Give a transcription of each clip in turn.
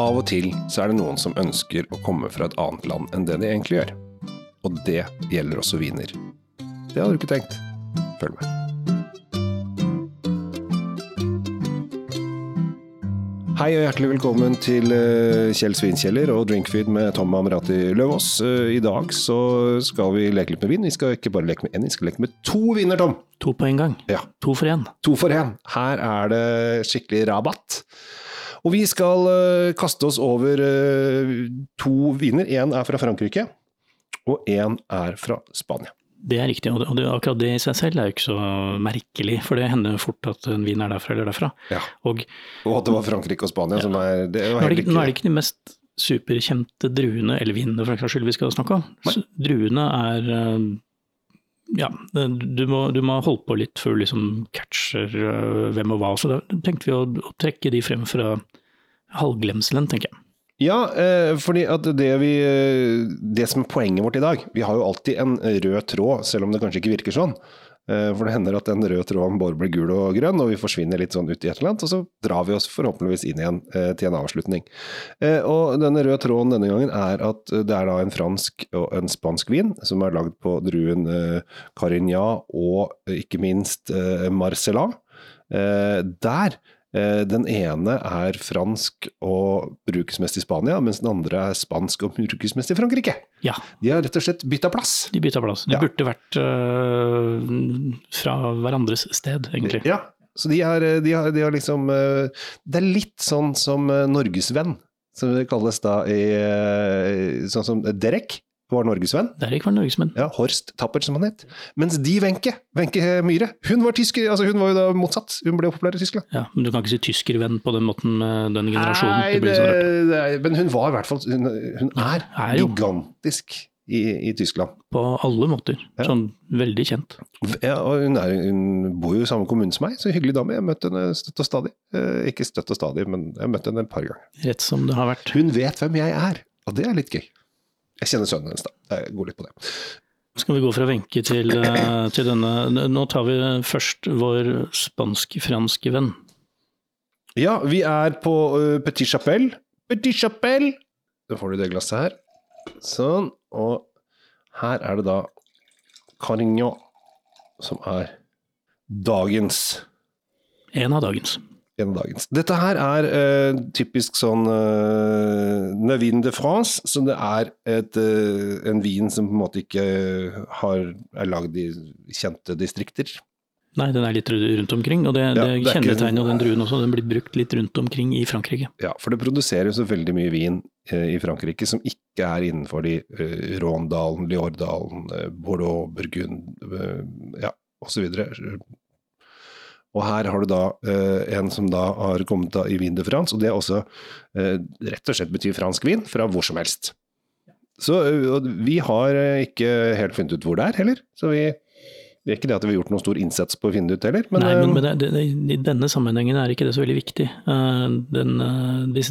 Av og til så er det noen som ønsker å komme fra et annet land enn det de egentlig gjør. Og det gjelder også viner. Det hadde du ikke tenkt. Følg med. Hei og hjertelig velkommen til eh, Kjell Svinkjeller og Drinkfeed med Tom Amrati Løvaas. Eh, I dag så skal vi leke litt med vin. Vi skal ikke bare leke med én, vi skal leke med to viner, Tom. To på en gang. Ja. To for én. To for én. Her er det skikkelig rabatt. Og vi skal eh, kaste oss over eh, to viner. Én er fra Frankrike, og én er fra Spania. Det er riktig, og det, og det, akkurat det i seg selv er jo ikke så merkelig, for det hender fort at en vin er derfra eller derfra. Ja. Og Og at det var Frankrike og Spania som er det nå er det, ikke- nå er det ikke de mest superkjente druene, eller vinene for den saks skyld, vi skal snakke om. Så Druene er eh, ja, du må, du må holde på litt før du liksom catcher hvem og hva. Så da tenkte vi å, å trekke de frem fra halvglemselen, tenker jeg. Ja, eh, fordi at det vi eh, Det som er poenget vårt i dag Vi har jo alltid en rød tråd, selv om det kanskje ikke virker sånn. Eh, For det hender at den røde tråden bare blir gul og grønn, og vi forsvinner litt sånn ut i et eller annet, og så drar vi oss forhåpentligvis inn igjen til en avslutning. Og denne røde tråden denne gangen er at det er da en fransk og en spansk vin som er lagd på druen eh, Carignan og ikke minst eh, Marcelin. Eh, Der Den ene er fransk og brukes mest i Spania, mens den andre er spansk og brukes mest i Frankrike. Ja, De har rett og slett bytta plass. de bytta plass. De Ja. burde vært uh, fra hverandres sted, egentlig. Ja, så de har, de har, de har liksom uh, Det er litt sånn som eh, Norgesvenn, som det kalles da i uh, Sånn som Derek var norgesvenn. Derek var norgesvenn. Ja, Horst Tappert, som han het. Mens de Wenche, Wenche Myhre, hun var tysker, altså hun var jo da motsatt. Hun ble jo populær i Tyskland. Ja, men du kan ikke si tyskervenn på den måten med den generasjonen. Nei, det det, men hun var i hvert fall Hun, hun er, er gigantisk i, i Tyskland. På alle måter. Ja. Sånn veldig kjent. Ja, og hun, er, hun bor jo i samme kommune som meg, så hyggelig dame. Jeg har møtt henne støtt og stadig. Eh, ikke støtt og stadig, men jeg har møtt henne et par ganger. Rett som det har vært. Hun vet hvem jeg er, og det er litt gøy. Jeg kjenner sønnen hennes, da. Jeg går litt på det. Skal vi gå fra Wenche til, øh, til denne Nå tar vi først vår spansk-franske venn. Ja, vi er på uh, Petit Chapelle. Petit Chapelle! Da får du det glasset her. Sånn. Og her er det da Carignan, som er dagens En av dagens. En dagen. Dette her er eh, typisk sånn uh, Nevin de France, så det er et, eh, en vin som på en måte ikke har, er lagd i kjente distrikter. Nei, den er litt rundt omkring, og det, Ja, det, det er kjennetegner den druen også. Den blir brukt litt rundt omkring i Frankrike. Ja, for det produseres jo veldig mye vin eh, i Frankrike som ikke er innenfor de eh, Råndalen, Liordalen, eh, Bordeaux, Burgund, eh, ja, osv. Og her har du da eh, en som da har kommet da i Vin de France, og det er også eh, rett og slett betyr fransk vin fra hvor som helst. Så eh, vi har eh, ikke helt funnet ut hvor det er heller, så vi det er ikke det at vi har gjort noen stor innsats på å finne det ut heller, men, Nei, men, eh, men det, det, i denne sammenhengen er ikke det så veldig viktig. Den,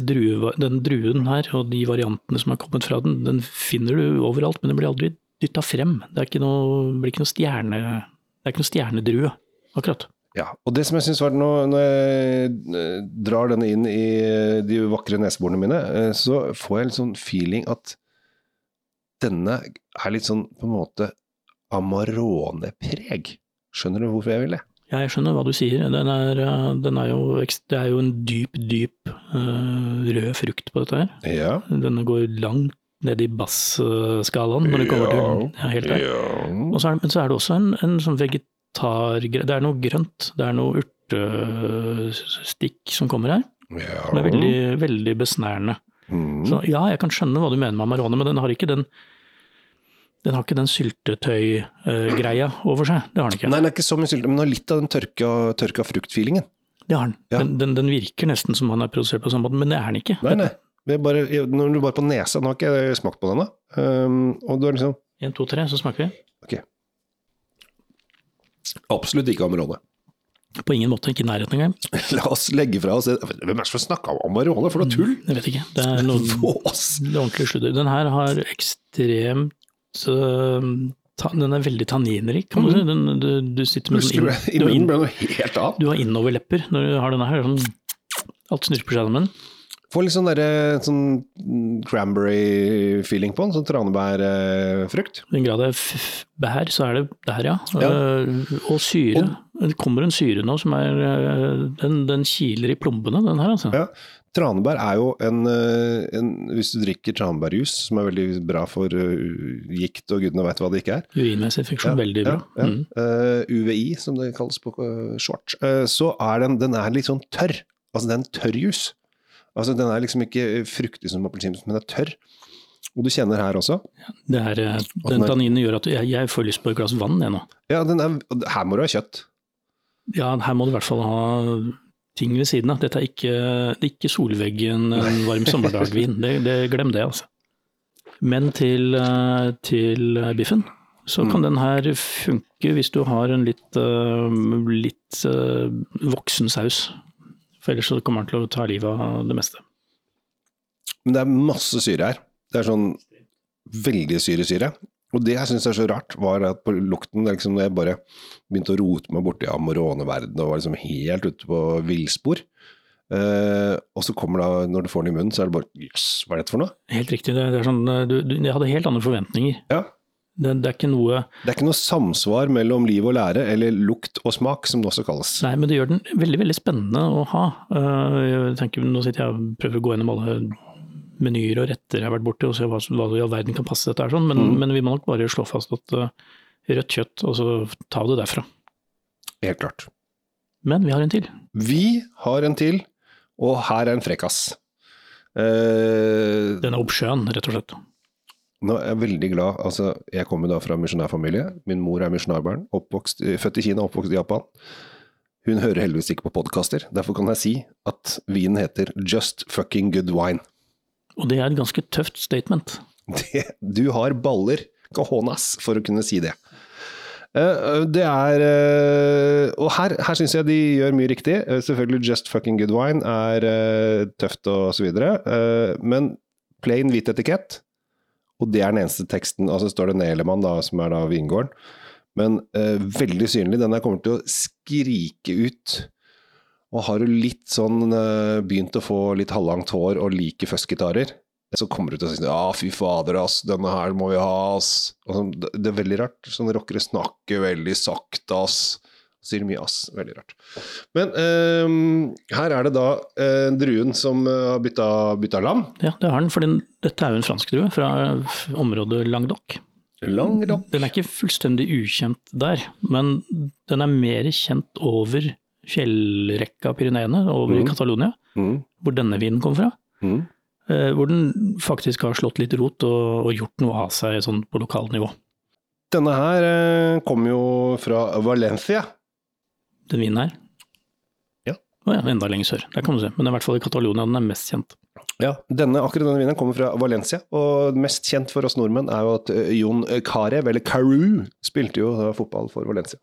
drue, den druen her, og de variantene som har kommet fra den, den finner du overalt, men den blir aldri dytta frem. Det er ikke noe, blir ikke noe stjerne, det er ikke noe stjernedrue, akkurat. Ja, og det som jeg syns var nå, når jeg eh, drar denne inn i eh, de vakre neseborene mine, eh, så får jeg en sånn feeling at denne er litt sånn på en måte Amarone-preg. Skjønner du hvorfor jeg vil det? Ja, jeg skjønner hva du sier. Den er, den er jo, det er jo en dyp, dyp rød frukt på dette her. Ja. Denne går langt ned i bassskalaen når det kommer til ja, helt der. Ja. Og så er, men så er det også en, en sånn vegetar... Det er noe grønt. Det er noe urtestikk som kommer her. ja. Det er veldig, veldig besnærende. Mm. Så ja, jeg kan skjønne hva du mener med Amarone, men den har ikke den den har ikke den syltetøy-greia over seg. Det har den ikke. Nei, den er ikke så mye sylte, men den har litt av den tørka, tørka frukt-feelingen. Det har den. Ja. Den, den. Den virker nesten som han er produsert på samme måte, men det er den ikke. Nei, nei. Bare, når du bare på nesa, nå har ikke jeg smakt på den da. Um, og du er liksom En, to, tre, så smaker vi. Absolutt ikke Amarone. På ingen måte, ikke i nærheten engang. La oss legge fra oss Hvem er det som snakker om Amarone? For noe tull! Jeg vet ikke. Det er noe ordentlig sludder. Den her har ekstremt ta, Den er veldig tanninrik, kan du si. Den, du, du sitter med Plutselig ble inn, ble noe helt du har innoverlepper når du har denne her. Sånn, alt snurper seg sammen. Får litt sånn, der, sånn cranberry-feeling på den, sånn tranebærfrukt. I den grad det f- bær, så er det der, ja. Ja. Eh, og syre. Det kommer en syre nå som er eh, Den, den kiler i plombene, den her, altså. Ja. Tranebær er jo en, eh, en Hvis du drikker tranebærjus, som er veldig bra for gikt og gudene veit hva det ikke er, Urinveisinfeksjon, veldig bra. Ja, ja. Mm. uh, UVI, som det kalles på uh, short, Uh, så er den, den er litt sånn tørr. Altså det er en tørr jus. Altså den er liksom ikke fruktig som appelsin, men den er tørr. Og du kjenner her også. Det er, eh, den tanninen gjør at jeg, jeg får lyst på et glass vann, jeg nå. Ja, den er, her må du ha kjøtt. Ja, her må du i hvert fall ha ting ved siden av. Dette er ikke, det er ikke solveggen en varm sommerdagvin. Det, det, glem det, altså. Men til, eh, til biffen, så kan den her funke hvis du har en litt, eh, litt eh, voksen saus. For ellers så kommer han til å ta livet av det meste. Men det er masse syre her. Det er sånn veldig syre-syre. Og det jeg syns er så rart, var at på lukten, liksom når jeg bare begynte å rote meg borti amoroneverdenen og var liksom helt ute på villspor. Eh, og så kommer da, når du får den i munnen, så er det bare jøss, hva er dette for noe? Helt riktig. Det, det er sånn, du, du, jeg hadde helt andre forventninger. Ja. Det, det er ikke noe Det er ikke noe samsvar mellom liv og lære, eller lukt og smak, som det også kalles. Nei, men det gjør den veldig veldig spennende å ha. Eh, Jeg tenker, Nå sitter jeg og prøver å gå gjennom alle menyer og retter jeg har vært borti, og se hva, hva i all verden kan passe dette her, sånn. men, Mm. men vi må nok bare slå fast at eh, rødt kjøtt, og så ta det derfra. Helt klart. Men vi har en til. Vi har en til, og her er en frekkas. Uh, Den er oppsjøen, rett og slett. Nå er jeg veldig glad. altså Jeg kommer da fra misjonærfamilie. Min mor er misjonærbarn. oppvokst- Født i Kina, oppvokst i Japan. Hun hører heldigvis ikke på podkaster. Derfor kan jeg si at vinen heter Just Fucking Good Wine. Og det er et ganske tøft statement. Det, du har baller, cojones, for å kunne si det. Eh, Det er eh, Og her, her syns jeg de gjør mye riktig. Eh, Selvfølgelig Just Fucking Good Wine er eh, tøft og så videre. eh, Men plain hvit etikett, og det er den eneste teksten. Altså står det Nelemann, da, som er da vingården. Men eh, veldig synlig. Den der kommer til å skrike ut. Og har du litt sånn eh, begynt å få litt halvlangt hår og liker fuzzgitarer, så kommer du til å si ja, fy fader, ass, denne her må vi ha, ass. Og sånn, det, det er veldig rart. Sånne rockere snakker veldig sakte, ass. Sier mye ass. Veldig rart. Men ehm, her er det da eh, druen som eh, har bytta, bytta lam. Ja, det har den, for den, dette er jo en fransk drue fra området Languedoc. Languedoc. Den er ikke fullstendig ukjent der, men den er mer kjent over fjellrekka Pyreneene, over i Mhm. Catalonia, Mm, hvor denne vinen kom fra. mm. Eh, Hvor den faktisk har slått litt rot og, og gjort noe av seg sånn på lokalt nivå. Denne her kom jo fra Valencia. Den vinen her. Ja. Oh, ja, enda lenger sør. Der kan du se. Men i hvert fall i Catalonia den er mest kjent. Ja, denne, akkurat denne vinen kommer fra Valencia, og mest kjent for oss nordmenn er jo at eh, Jon Carew, eller Carew, spilte jo fotball for Valencia.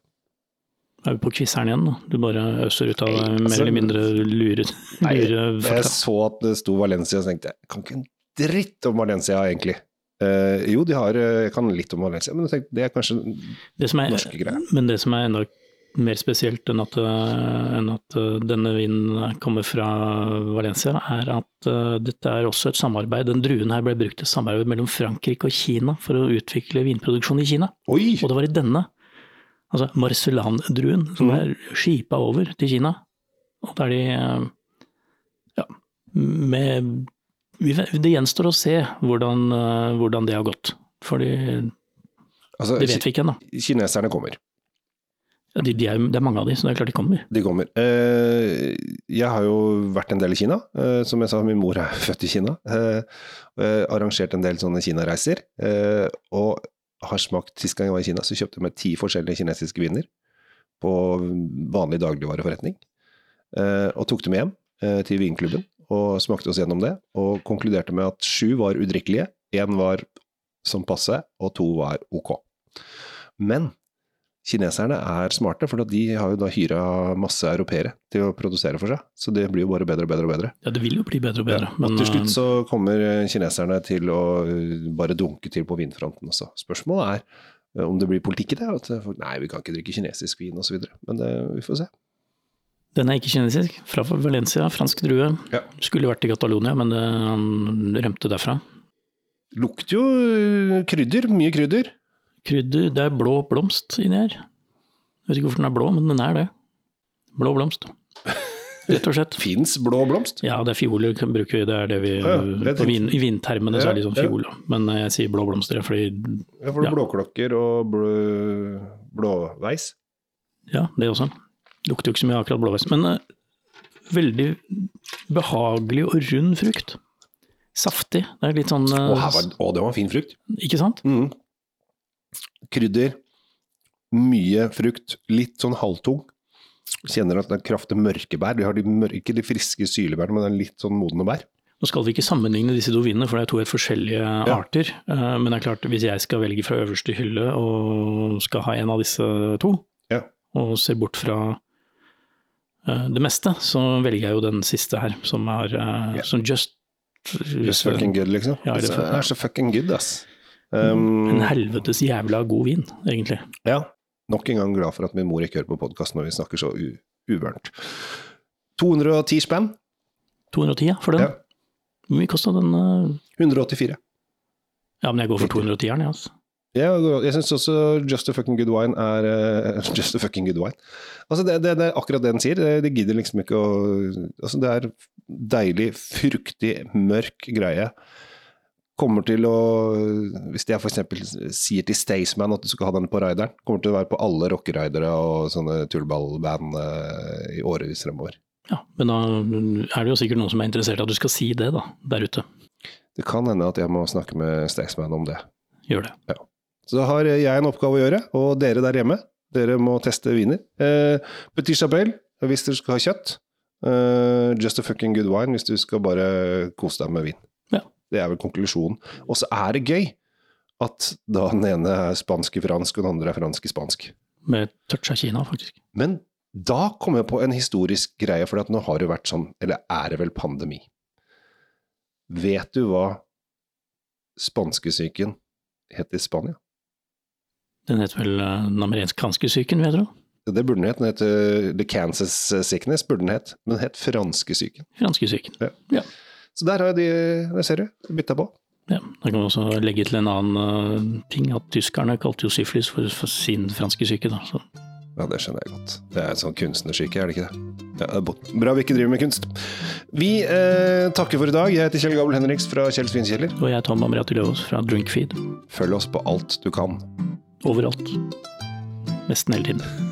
Er vi på quizeren igjen, da? Du bare øser ut av Nei, mer altså- eller mindre lure, Nei, lure jeg så at det sto Valencia, så tenkte jeg kan ikke en dritt om Valencia, egentlig. Uh, jo, de har, eh, jeg kan litt om Valencia, men jeg tenkte, det er kanskje Det norske greier. men det som er enda mer spesielt enn at, eh, enn at eh, denne vinen kommer fra Valencia, er at eh, dette er også et samarbeid. Den druen her ble brukt i samarbeid mellom Frankrike og Kina for å utvikle vinproduksjon i Kina. Oi! Og det var i denne, altså Marcellan-druen, som Mhm. er skipa over til Kina. Og der de Ja, med Det gjenstår å se hvordan, hvordan det har gått. Fordi Altså, det vet vi ikke ennå. Kineserne kommer. De, de er, det er mange av de, så det er klart de kommer. De kommer. Eh, jeg har jo vært en del i Kina. Eh, som jeg sa, min mor er født i Kina. Eh, arrangert en del sånne Kina-reiser. Og har smakt Sist gang jeg var i Kina, så kjøpte jeg meg ti forskjellige kinesiske viner på vanlig dagligvareforretning. Og tok dem hjem til vinklubben og smakte oss gjennom det. Og konkluderte med at sju var udrikkelige, én var som passe, og to var ok. Men kineserne er smarte, for de har jo da hyra masse europeere til å produsere for seg. Så det blir jo bare bedre og bedre og bedre. Ja, det vil jo bli bedre og bedre. Ja, men og til slutt eh, så kommer kineserne til å uh, bare dunke til på vinfronten også. Spørsmålet er om det blir politikk i det. At folk nei, vi kan ikke drikke kinesisk vin osv. Men det, vi får se. Den er ikke kinesisk, fra Valencia, fransk drue. Ja. Skulle vært i Catalonia, men det, han rømte derfra. Lukter jo krydder. Mye krydder. Krydder, det er blå blomst inni her. Jeg vet ikke hvorfor den er blå, men den er det. Blå blomst. Rett og slett. Fins blå blomst? Ja, det er fioler, kan bruke, det er det vi Ja, det er vin, I vintermene så er det liksom Ja, ja. fiol, men jeg sier blå blomster fordi Ja, for det Ja. er blåklokker og blå, blåveis. Ja, det også. Lukter jo ikke så mye akkurat blåveis. Men uh, veldig behagelig og rund frukt. Saftig. Det er litt sånn uh, Å, her var, å, det var en fin frukt. Ikke sant? Mm. Krydder, mye frukt, litt sånn halvtung. Kjenner at det er kraftig mørke bær. De har de mørke, ikke de friske sylebærene, men det er litt sånn modne bær. Nå skal vi ikke sammenligne disse to vinene, for det er to helt forskjellige arter. Eh, Men det er klart, hvis jeg skal velge fra øverste hylle og skal ha en av disse to, Ja. og ser bort fra eh, det meste, så velger jeg jo den siste her, som er Ja. som just Just fucking good, liksom. Ja, det er så fucking good, ass. Um, En helvetes jævla god vin, egentlig. ja. Nok en gang glad for at min mor ikke hører på podkast når vi snakker så uvørent. 210 spenn. 210, ja, for den. Ja. Hvor mye kosta den? Uh... 184. Ja, men jeg går for 210-eren, jeg, altså. Ja, jeg syns også Just a fucking good wine er uh, Just a fucking good wine. Altså det, det, det er akkurat det den sier. Det- De gidder liksom ikke å altså Det er deilig, fruktig, mørk greie. Kommer til å Hvis jeg f.eks. sier til Staysman at du skal ha den på rideren, kommer til å være på alle rockeridere og sånne tullballband eh, i årevis fremover. Ja, men da er det jo sikkert noen som er interessert i at du skal si det, da, der ute. Det kan hende at jeg må snakke med Staysman om det. Gjør det. Så da har jeg en oppgave å gjøre, og dere der hjemme, dere må teste viner. Eh, Petit Chapelle hvis dere skal ha kjøtt. Eh, just a fucking good wine hvis du skal bare kose deg med vin. Det er vel konklusjonen. Og så er det gøy at da den ene er spansk i fransk, og den andre er fransk i spansk. Med touch av Kina, faktisk. Men da kom jeg på en historisk greie, for at nå har det vært sånn, eller er det vel pandemi. Vet du hva spanskesyken het i Spania? Den heter vel eh, den amerikanske syken, jeg tro. Det burde den het. Den het uh, The Kansas Sickness, burde den het. Men den het franskesyken. Franske syken. Ja. Ja. Så der har jeg de, der ser du, bytta på. Ja, Da kan vi også legge til en annen eh, ting, at tyskerne kalte jo syflis for, for sin franske syke. Da. Så, Ja, det skjønner jeg godt. Det er en sånn kunstnersyke, er det ikke det? Ja, det er Bra vi ikke driver med kunst. Vi eh, takker for i dag. Jeg heter Kjell Gabel Henriks fra Kjell Svinkjeller. og jeg er Tom Amriati Løvaas fra Drinkfeed. Følg oss på alt du kan. Overalt. Nesten hele tiden.